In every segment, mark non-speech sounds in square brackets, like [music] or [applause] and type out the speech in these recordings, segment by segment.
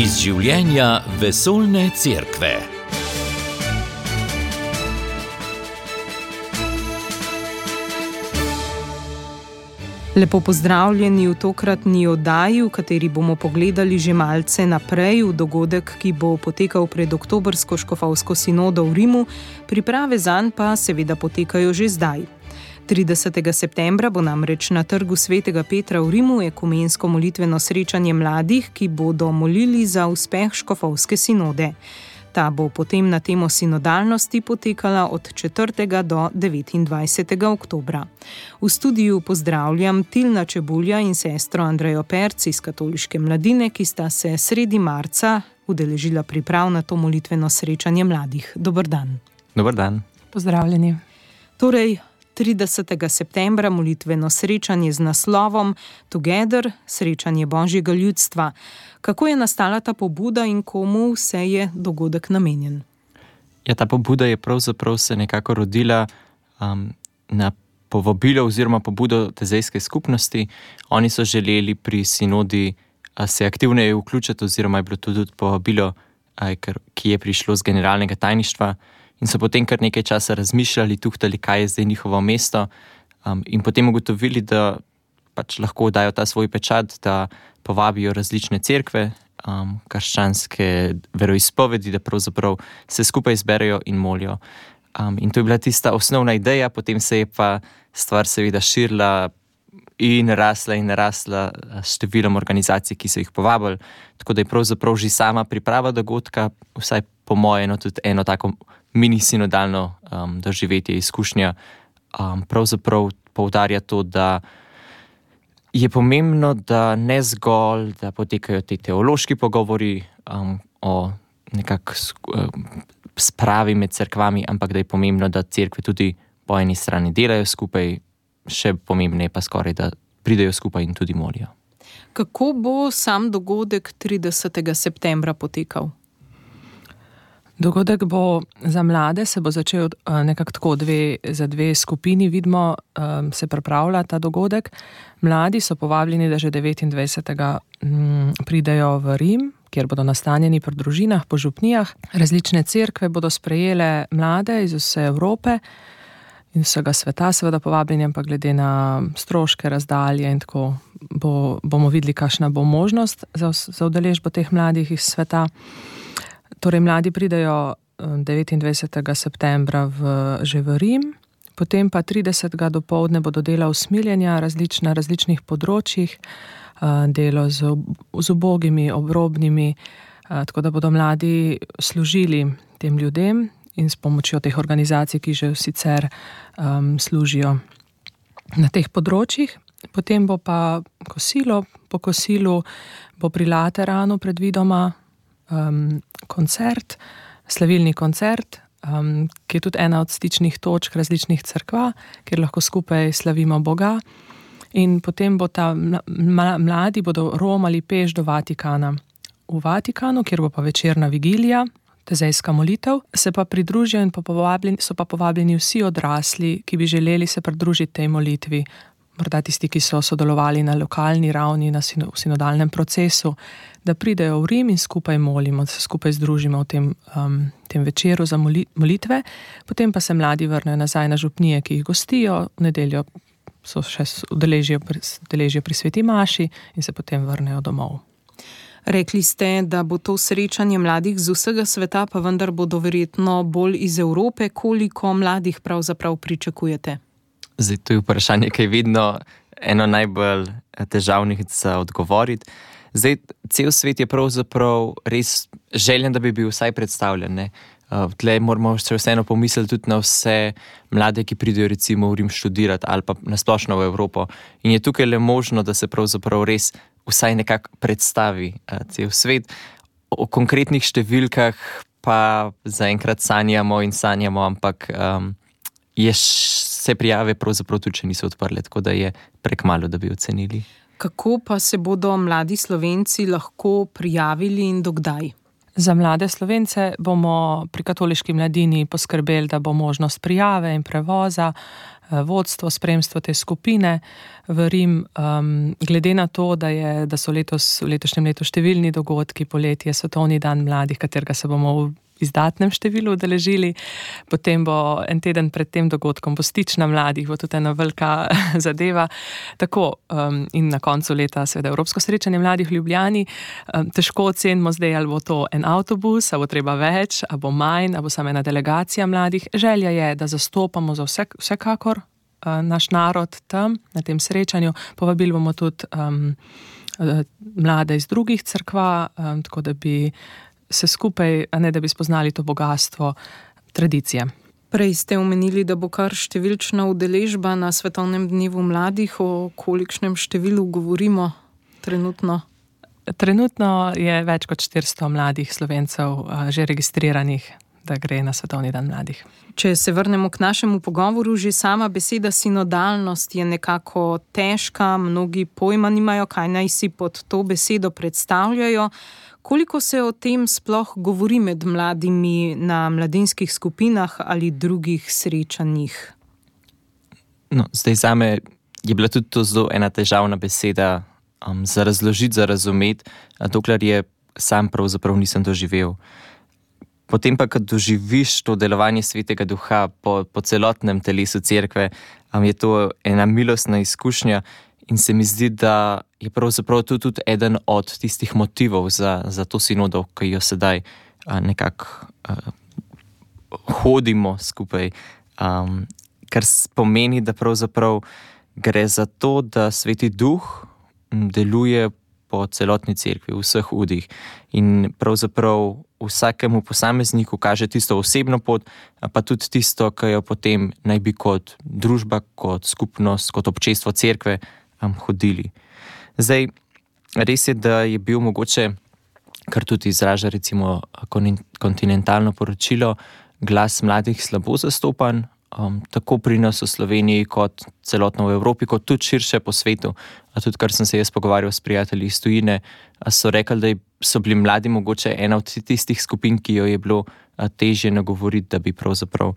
iz življenja vesoljne cerkve. Lepo pozdravljeni v tokratni oddaji, v kateri bomo pogledali že malce naprej v dogodek, ki bo potekal pred oktobrsko škofovsko sinodo v Rimu, priprave zanj pa seveda potekajo že zdaj. 30. septembra bo namreč na trgu svetega Petra v Rimu ekumensko molitveno srečanje mladih, ki bodo molili za uspeh škofovske sinode. Ta bo potem na temo sinodalnosti potekala od 4. do 29. oktobra. V studiu pozdravljam Tilna Čebulja in sestro Andrejo Perc iz Katoliške mladine, ki sta se sredi marca udeležila priprav na to molitveno srečanje mladih. Dobr dan. Dobr dan. Pozdravljeni. Torej, 30. septembra molitveno srečanje z naslovom Together, srečanje božjega ljudstva. Kako je nastala ta pobuda in komu vse je dogodek namenjen? Ja, ta pobuda je pravzaprav se nekako rodila um, na povabilo oziroma pobudo tezejske skupnosti. Oni so želeli pri sinodi se aktivneje vključiti, oziroma je bilo tudi povabilo, ki je prišlo z generalnega tajništva in so potem kar nekaj časa razmišljali, tuhtali, kaj je zdaj njihovo mesto, um, in potem ugotovili, da pač lahko dajo ta svoj pečat, da povabijo različne cerkve, um, krščanske veroizpovedi, da pravzaprav se skupaj zberejo in molijo. Um, in to je bila tista osnovna ideja, potem se je pa stvar seveda širila. In rasla in rasla s številom organizacij, ki so jih povabili. Tako da je pravzaprav že sama priprava dogodka, vsaj po mojem, no, tudi eno tako mini-sinodalno um, doživetje, izkušnja, um, pravzaprav poudarja to, da je pomembno, da ne zgolj, da potekajo ti teološki pogovori um, o nekakšni um, spravi med crkvami, ampak da je pomembno, da crkve tudi po eni strani delajo skupaj, še pomembneje pa skoraj, da pridejo skupaj in tudi molijo. Kako bo sam dogodek 30. septembra potekal? Dogodek bo za mlade, se bo začel eh, nekako tako dve, za dve skupini, vidimo, um, se pripravlja ta dogodek. Mladi so povabljeni, da že 29. Um, pridejo v Rim, kjer bodo nastanjeni po družinah, po župnijah. Različne cerkve bodo sprejele mlade iz vse Evrope in vsega sveta, seveda povabljeni, ampak glede na stroške, razdalje in tako bo, bomo videli, kakšna bo možnost za, za udeležbo teh mladih iz sveta. Torej, mladi pridejo 29. Eh, septembra v, že v Rim, potem pa 30. do povdne bodo dela usmiljenja različ, na različnih področjih, eh, delo z, z ubogimi, obrobnimi, eh, tako da bodo mladi služili tem ljudem in s pomočjo teh organizacij, ki že sicer um, služijo na teh področjih. Potem bo pa kosilo, po kosilu bo pri Lateranu predvidoma um, koncert, slavilni koncert, um, ki je tudi ena od stičnih točk različnih crkva, kjer lahko skupaj slavimo Boga. In potem bo ta mladi bodo romali peš do Vatikana. V Vatikanu, kjer bo pa večerna vigilija, tezejska molitev, se pa pridružijo in pa povabljeni, so pa povabljeni vsi odrasli, ki bi želeli se pridružiti tej molitvi. Morda tisti, ki so sodelovali na lokalni ravni, na sinodalnem procesu, da pridejo v Rim in skupaj molimo, da se skupaj združimo v tem, um, tem večeru za molitve, potem pa se mladi vrnejo nazaj na župnije, ki jih gostijo, v nedeljo so še udeležijo pri sveti Maši in se potem vrnejo domov. Rekli ste, da bo to srečanje mladih z vsega sveta, pa vendar bodo verjetno bolj iz Evrope. Koliko mladih pravzaprav pričakujete? Zdaj, to je vprašanje, ki je vedno eno najbolj težavnih za odgovoriti. Zdaj, cel svet je pravzaprav res željen, da bi bil vsaj predstavljen. Ne? Uh, tle moramo vseeno pomisliti tudi na vse mlade, ki pridejo recimo v Rim študirati ali pa nasplošno v Evropo. In je tukaj le možno, da se pravzaprav res vsaj nekako predstavi uh, cel svet. O konkretnih številkah pa zaenkrat sanjamo in sanjamo, ampak um, se prijave pravzaprav tudi niso odprle, tako da je prekmalo, da bi ocenili. Kako pa se bodo mladi slovenci lahko prijavili in dokdaj? Za mlade slovence bomo pri katoliški mladini poskrbeli, da bo možnost prijave in prevoza vodstvo, spremstvo te skupine v Rim. Um, glede na to, da, je, da so letos, v letošnjem letu številni dogodki, poletje, svetovni dan mladih, katerega se bomo v izdatnem številu udeležili, potem bo en teden pred tem dogodkom postična mladih, bo tudi ena velika [laughs] zadeva. Tako um, in na koncu leta, seveda, Evropsko srečanje mladih v Ljubljani. Um, težko ocenimo zdaj, ali bo to en avtobus, ali bo treba več, ali bo manj, ali bo samo ena delegacija mladih. Želja je, da zastopamo za vse, vsekakor uh, naš narod tam na tem srečanju. Povabili bomo tudi um, uh, mlade iz drugih crkva, um, tako da bi se skupaj, ne da bi spoznali to bogatstvo tradicije. Prej ste omenili, da bo kar številčna udeležba na Svetovnem dnevu mladih, o kolikšnem številu govorimo trenutno? Trenutno je več kot 400 mladih slovencev že registriranih da gre na Svetovni dan mladih. Če se vrnemo k našemu pogovoru, že sama beseda sinodalnost je nekako težka, mnogi pojma nimajo, kaj naj si pod to besedo predstavljajo. Koliko se o tem sploh govori med mladimi na mladinskih skupinah ali drugih srečanjih? No, zdaj za me je bila tudi to zelo ena težavna beseda um, za razložiti, za razumeti, dokler je sam pravzaprav nisem doživel. Potem pa, ko doživiš to delovanje svetega duha po, po celotnem telesu cerkve, um, je to ena milostna izkušnja. In se mi zdi, da je pravzaprav to tudi eden od tistih motivov za, za to sinodo, ki jo sedaj uh, nekako uh, hodimo skupaj. Um, kar pomeni, da pravzaprav gre za to, da sveti duh deluje po celotni cerkvi, v vseh udih. In pravzaprav vsakemu posamezniku kaže tisto osebno pot, pa tudi tisto, kar jo potem naj bi kot družba, kot skupnost, kot občestvo cerkve um, hodili. Zdaj, res je, da je bil mogoče, kar tudi izraža recimo kontinentalno poročilo, glas mladih slabo zastopan. Um, tako pri nas v Sloveniji, kot celotno v Evropi, kot tudi širše po svetu. A tudi, kar sem se jaz pogovarjal s prijatelji iz Tunisa, so rekli, da so bili mladi mogoče ena od tistih skupin, ki jo je bilo težje nagovoriti, da bi pravzaprav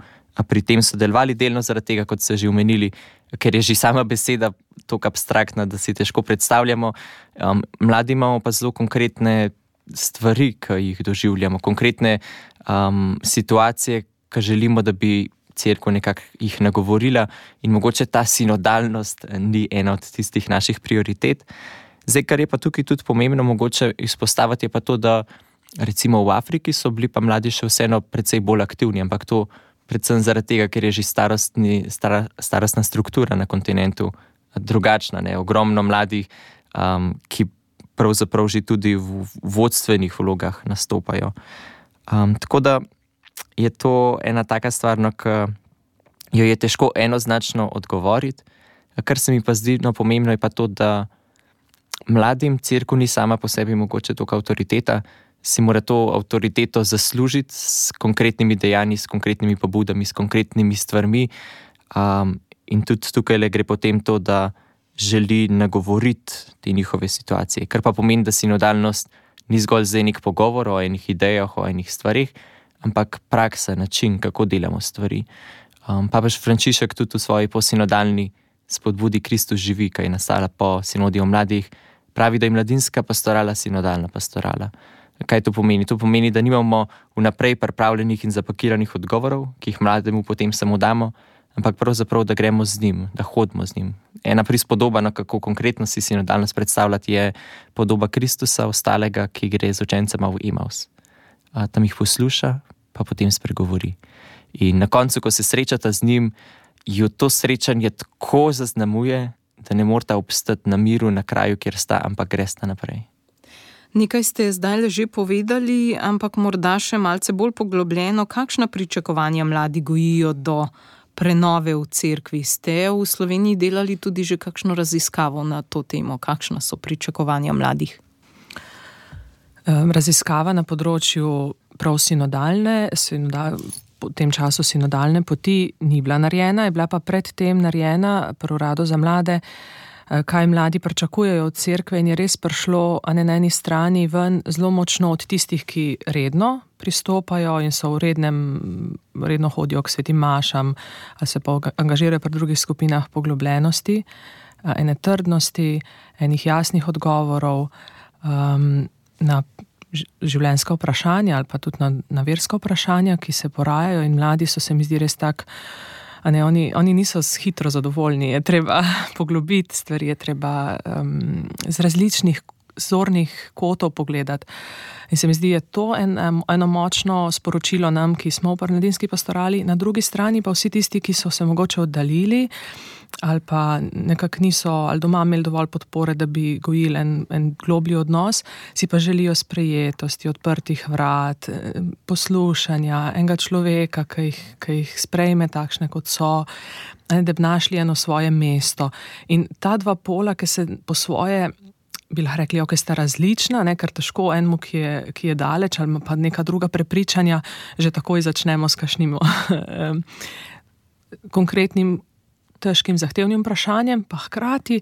pri tem sodelovali, delno zaradi tega, kot ste že omenili, ker je že sama beseda tako abstraktna, da si težko predstavljamo. Um, mladi imamo pa zelo konkretne stvari, ki jih doživljamo, konkretne um, situacije, ki želimo, da bi. Cerko nekako jih nagovorila, in mogoče ta sinodalnost ni ena od tistih naših prioritet. Zdaj, kar je pa tukaj tudi pomembno, mogoče izpostaviti, je pa to, da recimo v Afriki so bili pa mladi še vseeno precej bolj aktivni, ampak to predvsem zaradi tega, ker je že starostni, stara, starostna struktura na kontinentu drugačna. Ne? Ogromno mladih, um, ki pravzaprav že tudi v vodstvenih vlogah nastopajo. Um, tako da je to ena taka stvar, no, ki jo je težko enoznačno odgovoriti. Kar se mi pa zdi no, pomembno, je pa to, da mladim crkva ni sama po sebi mogoče toliko avtoriteta, si mora to avtoriteto zaslužiti s konkretnimi dejanji, s konkretnimi pobudami, s konkretnimi stvarmi. Um, in tudi tukaj le gre potem to, da želi nagovoriti te njihove situacije. Kar pa pomeni, da sinodalnost ni zgolj za enih pogovor o enih idejah, o enih stvarih, ampak praksa, način, kako delamo stvari. Um, pa pač Frančišek tudi v svoji posinodalni spodbudi Kristus živi, ki je nastala po sinodi o mladih pravi, da je mladinska pastorala sinodalna pastorala. Kaj to pomeni? To pomeni, da nimamo vnaprej pripravljenih in zapakiranih odgovorov, ki jih mlademu potem samo damo, ampak pravzaprav, da gremo z njim, da hodimo z njim. Ena prispodoba, na kako konkretno si sinodalnost predstavljati, je podoba Kristusa, ostalega, ki gre z učencema v Imaus. Tam jih posluša, pa potem spregovori. In na koncu, ko se srečata z njim, jo to srečanje tako zaznamuje, da ne morata obstati na miru na kraju, kjer sta, ampak gresta naprej. Nekaj ste zdaj že povedali, ampak morda še malce bolj poglobljeno, kakšna pričakovanja mladi gojijo do prenove v cerkvi. Ste v Sloveniji delali tudi že kakšno raziskavo na to temo, kakšna so pričakovanja mladih? Raziskava na področju prosinodalne, sinodal, v tem času sinodalne poti ni bila narejena, je bila pa predtem narejena pri uradu za mlade kaj mladi pričakujejo od cerkve, in je res prišlo ne, na eni strani ven zelo močno od tistih, ki redno pristopajo in so v rednem, redno hodijo k svetim mašam, ali se pa angažirajo pri drugih skupinah poglobljenosti, eh, ene trdnosti, enih jasnih odgovorov um, na življenjska vprašanja ali pa tudi na, na verska vprašanja, ki se porajajo, in mladi so se mi zdi res tako. Ne, oni, oni niso hitro zadovoljni, je treba [laughs] poglobiti stvari, je treba um, z različnih zornih kotov pogledati. In se mi zdi, da je to en, eno močno sporočilo nam, ki smo v Parnadinski pastorali, na drugi strani pa vsi tisti, ki so se mogoče oddaljili ali pa nekako niso ali doma imeli dovolj podpore, da bi gojili en, en globlji odnos, si pa želijo sprejetosti, odprtih vrat, poslušanja enega človeka, ki jih, ki jih sprejme takšne, kot so, da bi našli eno svoje mesto. In ta dva pola, ki se po svoje. Bi lahko rekli, da okay, sta različna, ne? ker težko enemu, ki je, ki je daleč, ali pa neka druga prepričanja, že takoj začnemo s kašnim [laughs] konkretnim težkim, zahtevnim vprašanjem, pa hkrati,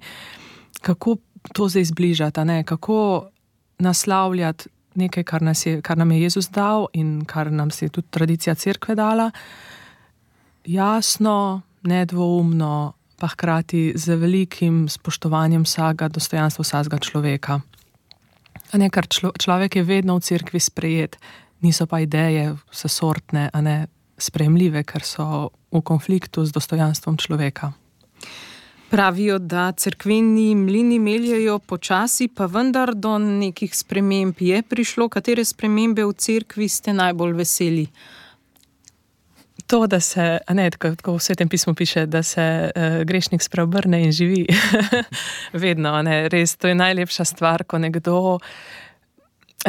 kako to zdaj zbližati, ne? kako naslavljati nekaj, kar, je, kar nam je Jezus dal in kar nam je tudi tradicija crkve dala, jasno, nedvoumno, pa hkrati z velikim spoštovanjem vsega dostojanstva vsakega človeka. Ne, kar člo, človek je vedno v crkvi sprejet, niso pa ideje vse sortne, a ne sprejemljive, ker so v konfliktu z dostojanstvom človeka. Pravijo, da crkveni mlini meljajo počasi, pa vendar do nekih sprememb je prišlo. Katere spremembe v cerkvi ste najbolj veseli? To, da se, ne, tako v svetem pismu piše, da se uh, grešnik spreobrne in živi. [laughs] Vedno, ne, res, to je najlepša stvar, ko nekdo uh,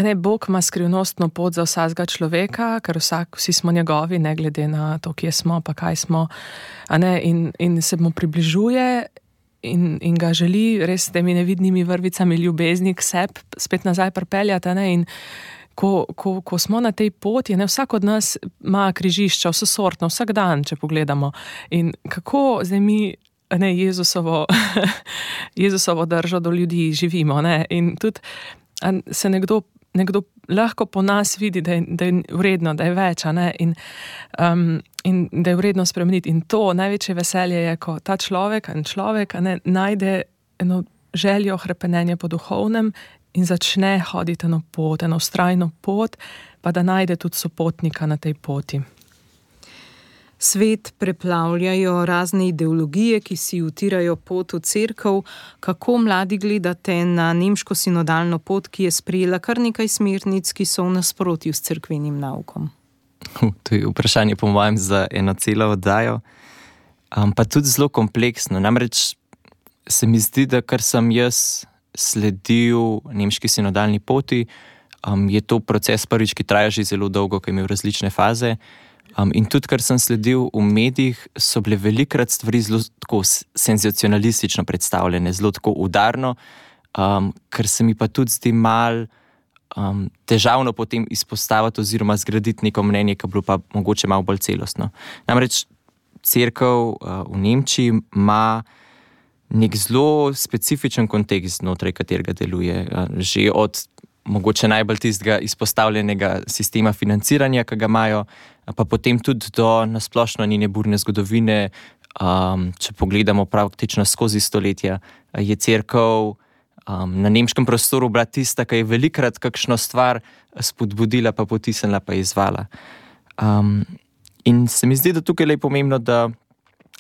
Ne, Bog ima skrivnostno pot za vsakega človeka, ker vsak, vsi smo njegovi, ne glede na to, kje smo, pa kaj smo. Ne, in, in se mu približuje in, in ga želi res s temi nevidnimi vrvicami ljubezni k sebi spet nazaj pripeljati. Ko, ko, ko smo na tej poti, ne, vsak od nas ima križišča, vse sortno, vsak dan, če pogledamo. In kako zdaj mi, ne, Jezusovo, [laughs] Jezusovo držo do ljudi živimo. Ne, in tudi se nekdo nekdo lahko po nas vidi, da je, da je vredno, da je več, in, um, in da je vredno spremeniti. In to največje veselje je, ko ta človek in človek ne, najde eno željo krepenja po duhovnem in začne hoditi na pot, eno ustrajno pot, pa da najde tudi sopotnika na tej poti. Svet preplavljajo razne ideologije, ki si utirajo pot v crkv. Kako mladi gledate na nemško sinodalno pot, ki je sprejela kar nekaj smernic, ki so v nasprotju s crkvenim naukom? To je vprašanje, po mojem, za eno celo oddajo. Um, pa tudi zelo kompleksno. Namreč se mi zdi, da kar sem jaz sledil nemški sinodalni poti, um, je to proces, prvič, ki traja že zelo dolgo, ki je imel različne faze. Um, in tudi, kar sem sledil v medijih, so bile velikrat stvari zelo senzacionalistično predstavljene, zelo tako udarno, um, kar se mi pa tudi zdi mal um, težavno potem izpostaviti oziroma zgraditi neko mnenje, ki bi bilo pa mogoče malo bolj celostno. Namreč crkva uh, v Nemčiji ima nek zelo specifičen kontekst, znotraj katerega deluje. Uh, že od mogoče najbolj tistega izpostavljenega sistema financiranja, ki ga imajo, pa potem tudi do nasplošno njene burne zgodovine. Um, če pogledamo praktično skozi stoletja, je crkva um, na nemškem prostoru bila tista, ki je velikrat kakšno stvar spodbudila, pa potisnila, pa izvala. Um, in se mi zdi, da tukaj je pomembno, da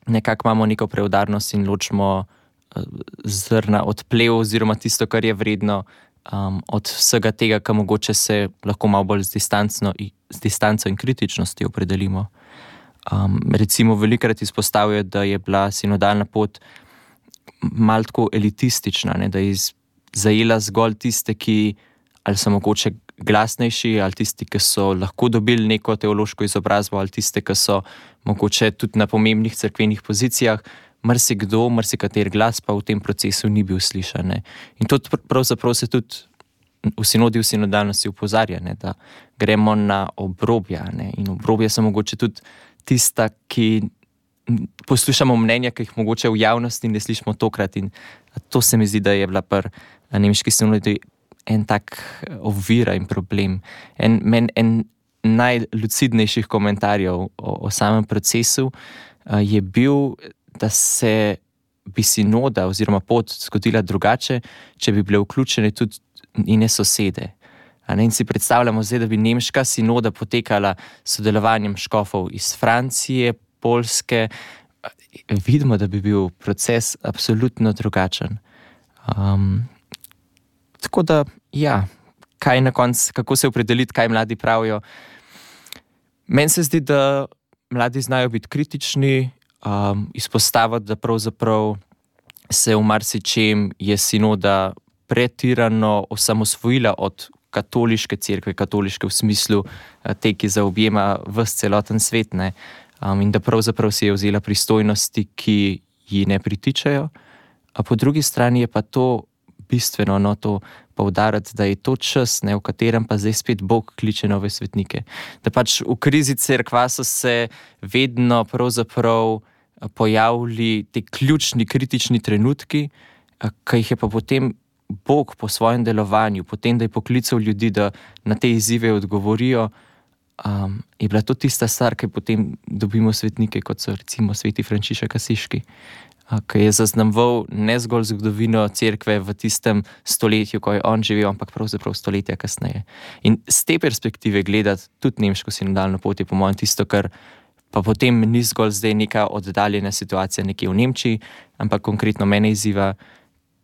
nekako imamo neko preudarnost in ločimo uh, zrna od plev, oziroma tisto, kar je vredno, um, od vsega tega, kar mogoče se lahko malo bolj z, z distanco in kritičnostjo opredelimo. Um, recimo, velikrat izpostavljajo, da je bila sinodalna pot malo tako elitistična, ne, da je zajela zgolj tiste, ki ali so mogoče glasnejši, ali tisti, ki so lahko dobili neko teološko izobrazbo, ali tiste, ki so mogoče tudi na pomembnih crkvenih pozicijah, marsikdo, marsikater glas pa v tem procesu ni bil slišan. Ne. In to pravzaprav se tudi v sinodi, v sinodalnosti upozarja, ne, da gremo na obrobja. Ne. In obrobja so mogoče tudi tista, ki poslušamo mnenja, ki jih mogoče v javnosti ne slišimo tokrat. In To se mi zdi, da je bila pri nemški sinodi en tak ovira in problem. En, men, en najlucidnejših komentarjev o, o samem procesu uh, je bil, da se bi sinoda oziroma pot zgodila drugače, če bi bile vključene tudi njene sosede. In si predstavljamo zdaj, da bi nemška sinoda potekala s sodelovanjem škofov iz Francije, Polske. Vidimo, da bi bil proces absolutno drugačen. Um, tako da, ja, kaj na koncu, kako se opredeliti, kaj mladi pravijo. Meni se zdi, da mladi znajo biti kritični, um, izpostaviti, da pravzaprav se v marsičem je sinoda pretirano osamosvojila od katoliške cerkve, katoliške v smislu eh, te, ki zaobjema vse celoten svet, ne? Um, in da pravzaprav si je vzela pristojnosti, ki ji ne pritičajo. A po drugi strani je pa to bistveno, no, to poudariti, da je to čas, ne, v katerem pa zdaj spet Bog kliče nove svetnike. Da pač v krizi crkva so se vedno pravzaprav pojavili ti ključni, kritični trenutki, eh, ki jih je pa potem Bog po svojem delovanju, potem da je poklical ljudi, da na te izzive odgovorijo. Um, je bila to tista stvar, ki potem dobimo svetnike, kot so recimo sveti Frančišek Asiški, ki je zaznamoval ne zgolj zgodovino cerkve v tistem stoletju, ko je on živel, ampak pravzaprav stoletja kasneje. In z te perspektive gledati tudi nemško sinodalno pot je, po mojem, tisto, kar pa potem ni zgolj zdaj neka oddaljena situacija nekje v Nemčiji, ampak konkretno mene izziva,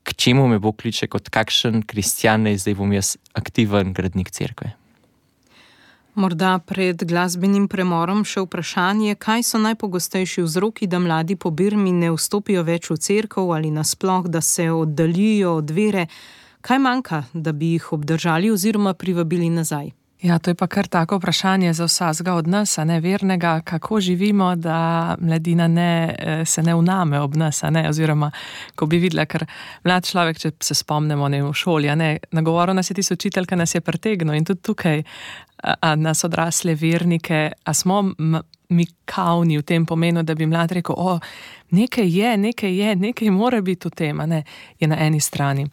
k čemu me bo kliče kot kakšen kristjan, zdaj bom jaz aktiven gradnik cerkve. Morda pred glasbenim premorom še vprašanje, kaj so najpogostejši vzroki, da mladi po Birmi ne vstopijo več v crkvo ali nasploh, da se oddaljijo od vere. Kaj manjka, da bi jih obdržali oziroma privabili nazaj? Ja, to je pa kar tako vprašanje za vsakega od nas, a ne vernega, kako živimo, da mladina ne, eh, se ne uname ob nas. Ne, oziroma, ko bi videla, ker mlad človek, če se spomnimo ne, v šoli, ne, nagovoril nas je tisti učitelj, ki nas je pretegnil in tudi tukaj a, a nas odrasle vernike, a smo mi kavni v tem pomenu, da bi mlad rekel, o, nekaj je, nekaj je, nekaj mora biti v tem, ne, je na eni strani.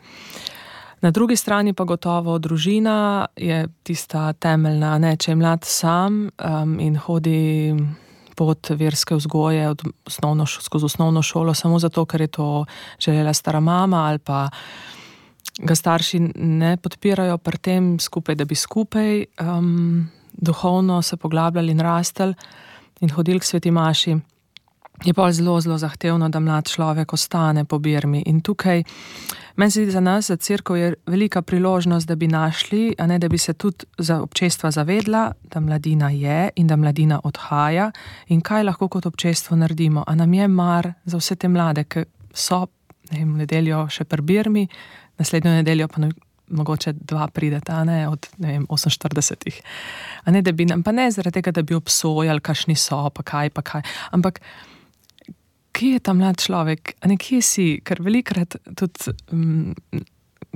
Na drugi strani pa gotovo družina je tista temeljna, ne, če je mlad sam um, in hodi pot verske vzgoje osnovno, skozi osnovno šolo, samo zato, ker je to želela stara mama ali pa ga starši ne podpirajo pri tem skupaj, da bi skupaj um, duhovno se poglabljali in rastli in hodili k sveti maši. Je pa zelo, zelo zahtevno, da mlad človek ostane po Birmi. In tukaj Meni se zdi, za nas, za crkvo, je velika priložnost, da bi našli, ne da bi se tudi za občestva zavedla, da mladina je in da mladina odhaja in kaj lahko kot občestvo naredimo. A nam je mar za vse te mlade, ki so ne vem, nedeljo še pri Birmi, naslednjo nedeljo pa mogoče dva prideta, ne od ne vem, 48. A ne da bi nam, pa ne zaradi tega, da bi obsojali, kašni so, pa kaj, pa kaj. Ampak kje je ta mlad človek, nekje si, ker velikrat tudi. Um,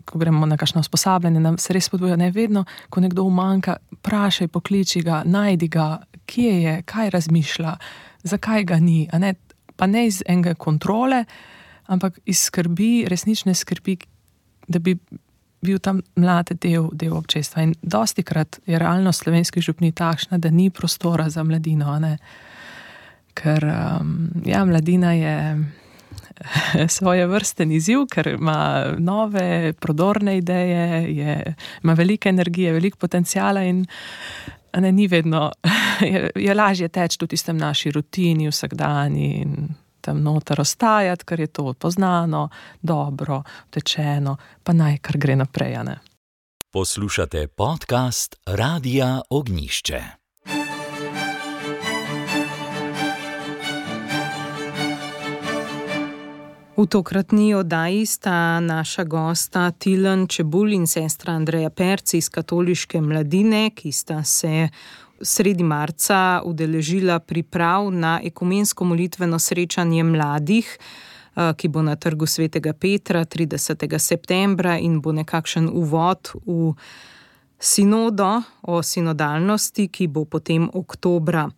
Ko gremo na kakšno usposabljanje, nam se res spodbuja, ne vedno, ko nekdo umanka, vprašaj, pokliči ga, najdi ga, kje je, kaj razmišlja, zakaj ga ni. Ne? Pa ne iz enega kontrole, ampak iz skrbi, resnične skrbi, da bi bil tam mlad del, del občestva. In dosti krat je realnost slovenskih župni takšna, da ni prostora za mladino. Ne? Ker um, ja, mladina je [laughs] svoje vrste izziv, ker ima nove, prodorne ideje, je, ima veliko energije, veliko potencijala in ne, ni vedno, [laughs] je, je lažje teči tudi v tem naši rutini, vsakdanji in tam noter ostajati, ker je to poznano, dobro, tečeno, pa naj kar gre naprej. Poslušate podcast Radia Ognišče. V tokratni oddaji sta naša gosta Tilan Čebul in sestra Andreja Perci iz katoliške mladine, ki sta se sredi marca udeležila priprav na ekumensko molitveno srečanje mladih, eh, ki bo na trgu svetega Petra 30. septembra in bo nekakšen uvod v sinodo o sinodalnosti, ki bo potem oktobra.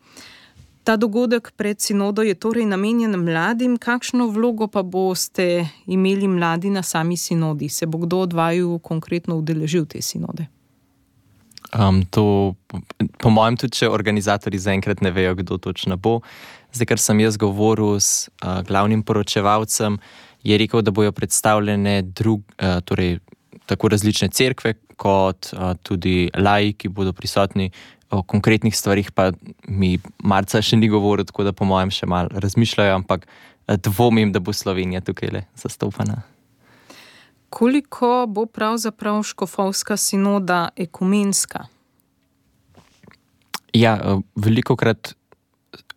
Ta dogodek pred sinodo je torej namenjen mladim, kakšno vlogo pa boste imeli mladi na sami sinodi? Se bo kdo od vaju konkretno udeležil te sinode? Um, to, po mojem, tudi če organizatori zaenkrat ne vejo, kdo točno bo. Zdaj, ker sem jaz govoril s uh, glavnim poročevalcem, je rekel, da bodo predstavljene drug, uh, torej, tako različne cerkve, kot uh, tudi laji, ki bodo prisotni o konkretnih stvarih pa mi marca še ni govoril, tako da po mojem še malo razmišljajo, ampak eh, dvomim, da bo Slovenija tukaj le zastopana. Koliko bo pravzaprav škofovska sinoda ekumenska? Ja, eh, veliko krat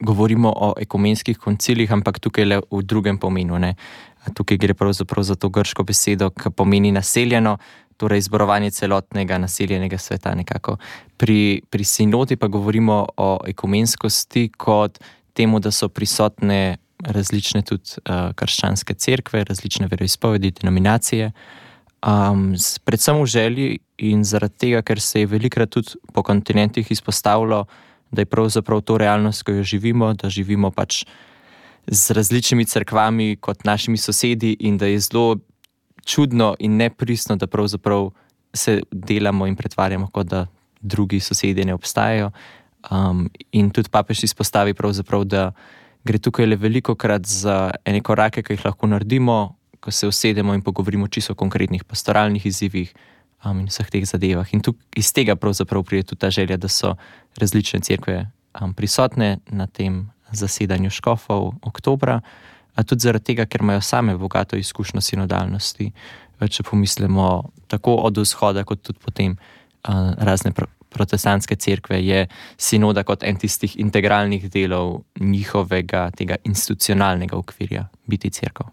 govorimo o ekumenskih koncilih, ampak tukaj le v drugem pomenu. Ne? Tukaj gre pravzaprav za to grško besedo, ki pomeni naseljeno, torej izborovanje celotnega naseljenega sveta. Pri, pri sinodi pa govorimo o ekumenskosti kot temu, da so prisotne različne tudi uh, krščanske cerkve, različne veroizpovedi, denominacije. Um, predvsem v želji in zaradi tega, ker se je velikrat tudi po kontinentih izpostavilo, da je pravzaprav to realnost, ko jo živimo, da živimo pač z različnimi crkvami kot našimi sosedi in da je zelo čudno in nepristno, da pravzaprav se delamo in pretvarjamo, kot da drugi sosedje ne obstajajo. Um, in tudi papež izpostavi, da gre tukaj le veliko krat za ene korake, ki jih lahko naredimo, ko se usedemo in pogovorimo čisto o konkretnih pastoralnih izzivih um, in vseh teh zadevah. In tukaj iz tega pravzaprav pride tudi ta želja, da so različne cerkve um, prisotne na tem zasedanju škofov oktobra tudi zaradi tega, ker imajo same bogato izkušnjo sinodalnosti. Če pomislimo tako od vzhoda, kot tudi potem uh, razne pr protestantske cerkve, je sinoda kot en tistih integralnih delov njihovega institucionalnega okvirja biti crkva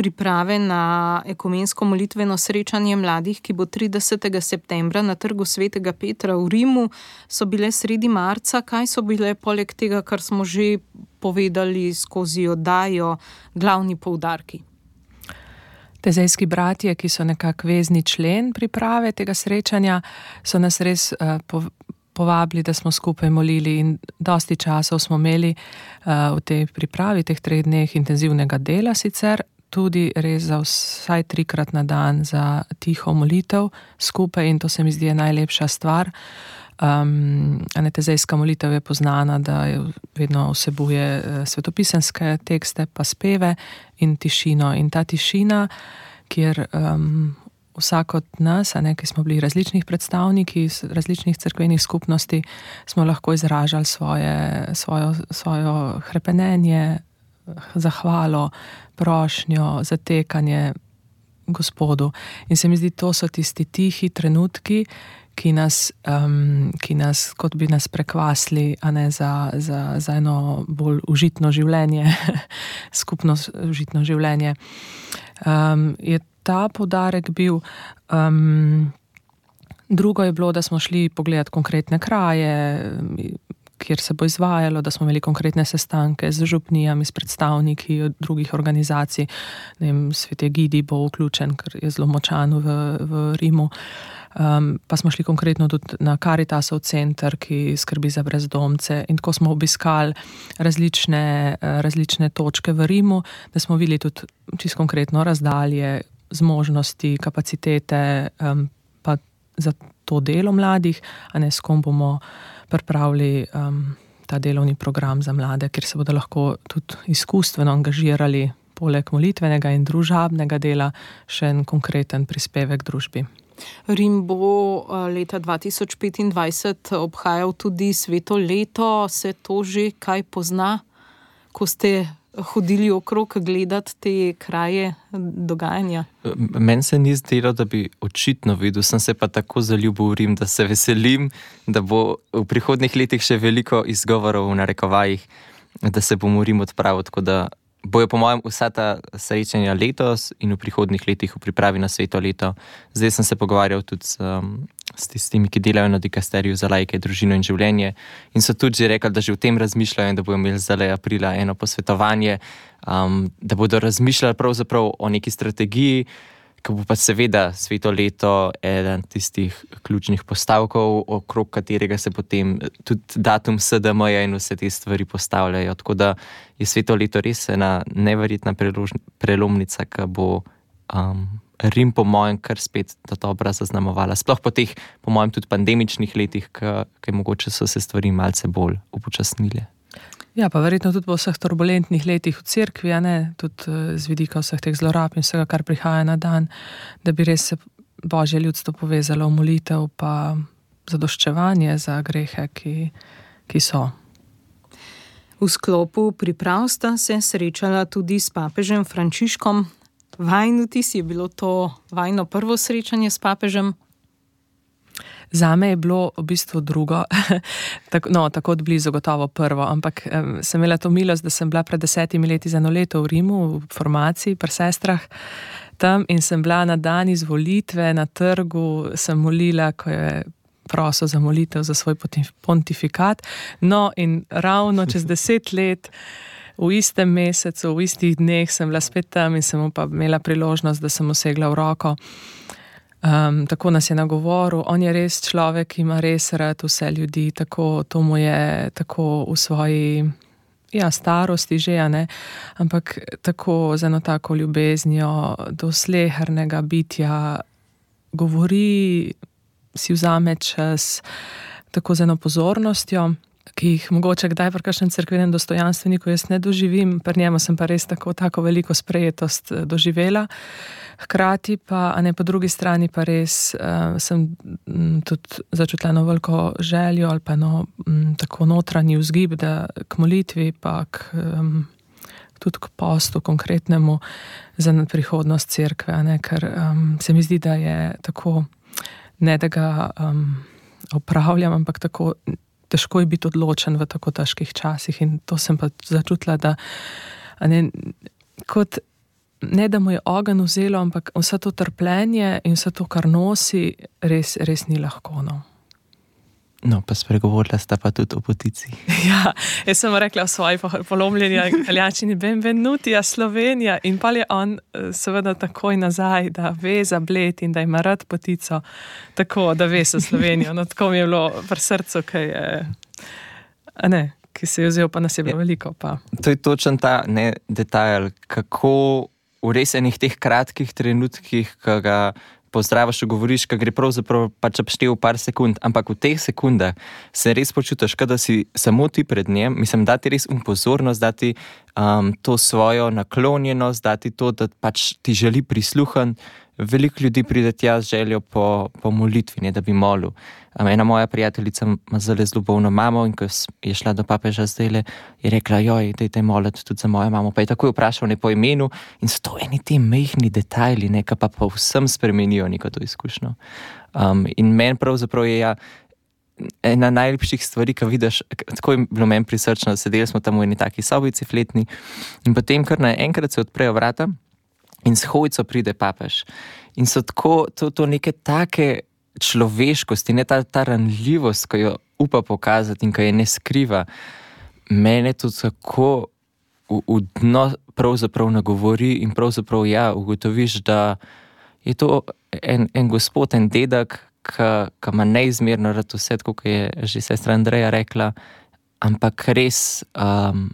priprave na ekumensko molitveno srečanje mladih, ki bo 30. septembra na trgu svetega Petra v Rimu, so bile sredi marca. Kaj so bile, poleg tega, kar smo že povedali skozi oddajo, glavni poudarki? Tezejski bratje, ki so nekako vezni člen priprave tega srečanja, so nas res uh, povabili, da smo skupaj molili in dosti časov smo imeli uh, v tej pripravi, teh treh dneh intenzivnega dela sicer, tudi res za vsaj trikrat na dan za tiho molitev skupaj in to se mi zdi najlepša stvar. Um, Anetezejska molitev je poznana, da je vedno vsebuje eh, svetopisanske tekste, pa speve in tišino. In ta tišina, kjer um, vsak od nas, ne, ki smo bili različnih predstavniki iz različnih crkvenih skupnosti, smo lahko izražali svoje, svojo, svojo krepenenje, zahvalo, prošnjo, zatekanje Gospodu. In se mi zdi, to so tisti tihi trenutki, ki nas, um, ki nas kot bi nas prekvasili za, za, za eno bolj užitno življenje, [laughs] skupno užitno življenje. Um, je ta podarek bil. Um, Drugo je bilo, da smo šli pogledati konkretne kraje, kjer se bo izvajalo, da smo imeli konkretne sestanke z župnijami, s predstavniki drugih organizacij. Vem, Svet Gidi bo vključen, ker je zelo močan v, v Rimu. Um, pa smo šli konkretno tudi na Karitasov center, ki skrbi za brezdomce. In tako smo obiskali različne, različne točke v Rimu, da smo videli tudi čisto konkretno razdalje, zmožnosti, kapacitete, um, za to delo mladih, a ne s kom bomo pripravili um, ta delovni program za mlade, kjer se bodo lahko tudi izkustveno angažirali, poleg molitvenega in družabnega dela, še en konkreten prispevek družbi. Rim bo uh, leta 2025 obhajal tudi sveto leto, se to že kaj pozna, ko ste hodili okrog gledati te kraje dogajanja? Meni se ni zdelo, da bi očitno videl, sem se pa tako zaljubil v Rim, da se veselim, da bo v prihodnih letih še veliko izgovorov v narekovajih, da se bomo v Rim odpravili. Tako da bojo, po mojem, vsa ta srečanja letos in v prihodnih letih v pripravi na sveto leto. Zdaj sem se pogovarjal tudi s, um, s tistimi, ki delajo na dikasteriju za lajke, družino in življenje. In so tudi rekli, da že v tem razmišljajo in da bodo imeli zdaj aprila eno posvetovanje, um, da bodo razmišljali pravzaprav o neki strategiji. ki bo pa seveda sveto leto eden tistih ključnih postavkov, okrog katerega se potem tudi datum SDM-ja in vse te stvari postavljajo. Tako da je sveto leto res ena neverjetna prelomnica, ki bo um, Rim, po mojem, kar spet ta dobra zaznamovala. Sploh po teh, po mojem, tudi pandemičnih letih, ki mogoče so se stvari malce bolj upočasnile. Ja, pa verjetno tudi po vseh turbulentnih letih v cerkvi, ne, tudi eh, z vidika vseh teh zlorab in vsega, kar prihaja na dan, da bi res se božje ljudstvo povezalo v molitev, pa zadoščevanje za grehe, ki, ki so. V sklopu priprav sta se srečala tudi s papežem Frančiškom. Vajnuti si je bilo to vajno prvo srečanje s papežem, Za me je bilo v bistvu drugo, [laughs] tako, no, tako od blizu, gotovo prvo. Ampak um, sem imela to milost, da sem bila pred desetimi leti za eno leto v Rimu, v formaciji, pri sestrah tam in sem bila na dan izvolitve na trgu, sem molila, ko je. Prosil za molitev za svoj pontifikat. No, in ravno čez [laughs] deset let, v istem mesecu, v istih dneh, sem bila spet tam in sem pa imela priložnost, da sem osegla v roko. Um, tako nas je nagovoril, on je res človek, ki ima res rad vse ljudi, tako to mu je tako v svoji ja, starosti že, ne? ampak tako z eno tako ljubeznijo do slehernega bitja, govori, si vzame čas, tako z eno pozornostjo. Ki jih mogoče kdaj pri kakšnem crkvenem dostojanstveniku jaz ne doživim, pri njemu sem pa res tako, tako veliko sprejetost eh, doživela. Hkrati pa, a ne po drugi strani, pa res uh, sem m, tudi začutila eno veliko željo ali pa eno tako notranji vzgib, da k molitvi, pa k, um, tudi k postu, konkretnemu za prihodnost crkve, ne, ker um, se mi zdi, da je tako, ne da ga um, opravljam, ampak tako težko je biti odločen v tako težkih časih. In to sem pa začutila, da ne, kot ne da mu je ogen vzelo, ampak vse to trpljenje in vse to, kar nosi, res, res ni lahko. No. No, pa spregovorila sta pa tudi o potici. [laughs] Ja, jaz sem rekla v svoji polomljeni italijančini, benvenuti, a Slovenija. In pa je on eh, seveda takoj nazaj, da ve za bled in da ima rad potico, tako da ve za Slovenijo. No, tako mi je bilo v srcu, ki, je, ne, ki se je vzel, pa nas je bilo ja. veliko. Pa. To je točen ta ne, detajl, kako v res enih teh kratkih trenutkih, ki ga pozdraviš, govoriš, ki gre pravzaprav pač obštev par sekund, ampak v teh sekundah se res počutiš, da si samo ti pred njim, mislim, da ti res umpozornost, da ti um, to svojo naklonjenost, da ti to, da pač ti želi prisluhniti. Veliko ljudi pride tja z željo po, po molitvi, ne, da bi molil. Ena moja prijateljica ima zelo ljubovno mamo in ko je šla do papeža zdaj, je rekla: Joj, da je te moliti tudi za mojo mamo. Pa je takoj vprašal ne po imenu in so to eni ti mehki detajli, nekaj pa povsem spremenijo neko to izkušnjo. Um, in meni pravzaprav je ja, ena najlepših stvari, ki vidiš, tako je bilo meni prisrčno, sedeli smo tam v eni taki sobici, fletni, in potem kar naenkrat se odprejo vrata in s hojico pride papež. In so tako, to, to neke take človeškosti, ne ta, ta ranljivost, ki jo upa pokazati in ki je ne skriva. Mene to tako v, v dno pravzaprav nagovori in pravzaprav ja, ugotoviš, da je to en, en gospod, en dedek, ki ima neizmerno rad vse, kot je že sestra Andreja rekla, ampak res. Um,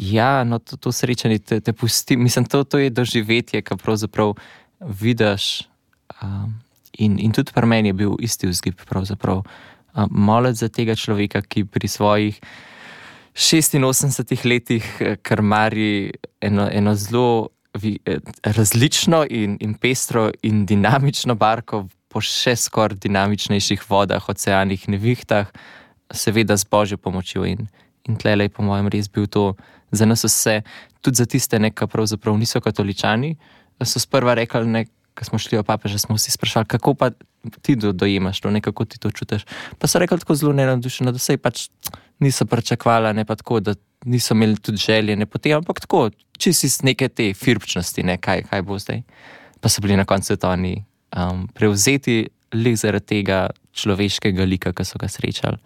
Ja, no, to, to srečanje te, te pusti. Mislim, to, to je doživetje, ki pravzaprav vidiš. Um, in, in tudi pri meni je bil isti vzgib. Um, Molec za tega človeka, ki pri svojih 86 letih eh, krmari eno, eno zelo vi, eh, različno in, in pestro in dinamično barko po še skoraj dinamičnejših vodah, oceanih, nevihtah, seveda z božjo pomočjo. In, in tlele je, po mojem, res bil to za nas vse, tudi za tiste, ki pravzaprav niso katoličani. So sprva rekli, ko smo šli v papeža, smo vsi sprašvali, kako pa ti do, dojemaš to, kako ti to čutiš. Pa so rekli tako zelo neenadušeno, da se pač niso pričakovali, ne pa tako, da niso imeli tudi želje, ne potem, ampak tako, če si iz neke te firpčnosti, ne kaj, kaj bo zdaj. Pa so bili na koncu oni um, prevzeti le zaradi tega človeškega lika, ki so ga srečali.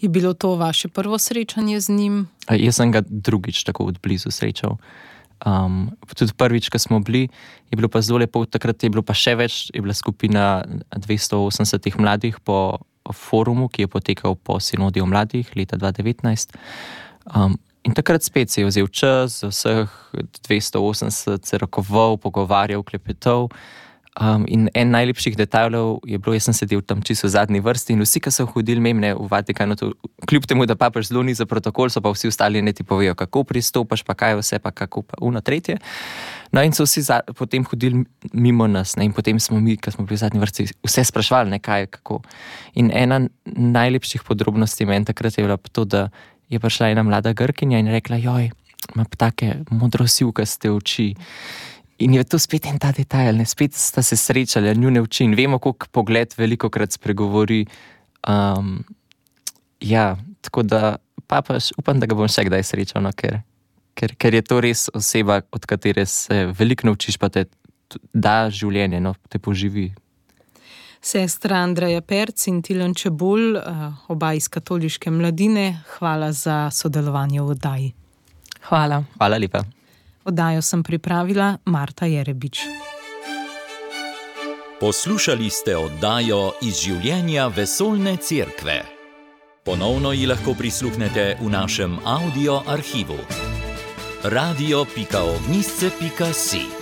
Je bilo to vaše prvo srečanje z njim? Jaz sem ga drugič tako od blizu srečal. Um, tudi prvič, ko smo bili, je bilo pa zelo lepo, takrat je bilo pa še več, je bila skupina 280 mladih po forumu, ki je potekal po Sinodiju mladih leta 2019. Um, in takrat spet se je vzel čas, vseh 280 se rokoval, pogovarjal, klepetal. Um, in en najlepših detajlov je bilo, jaz sem sedel tam čisto v zadnji vrsti in vsi, ki so hodili memne v Vatikanu, to, kljub temu, da papež zelo ni za protokol, so pa vsi ostali ne ti povejo, kako pristopaš, pa kaj vse, pa kako pa uno tretje. No in so vsi za, potem hodili mimo nas ne? in potem smo mi, ki smo bili v zadnji vrsti, vse sprašvali, ne kaj, kako. In ena najlepših podrobnosti meni takrat je bila to, da je prišla ena mlada Grkinja in rekla, joj, ima take modrosilkaste oči. In je to spet en ta detajl, ne spet sta se srečali, njune oči in vemo, kako pogled veliko krat spregovori. Um, ja, tako da papaš, upam, da ga bom še kdaj srečal, no, ker, ker, ker je to res oseba, od katere se veliko naučiš, pa te da življenje, no, te poživi. Sestra Andreja Perc in Tilan Čebul, oba iz katoliške mladine, hvala za sodelovanje v oddaji. Hvala. Hvala lepa. Oddajo sem pripravila Marta Jerebič. Poslušali ste oddajo iz življenja vesoljne cerkve. Ponovno ji lahko prisluhnete v našem audio arhivu. radio.ognisce.si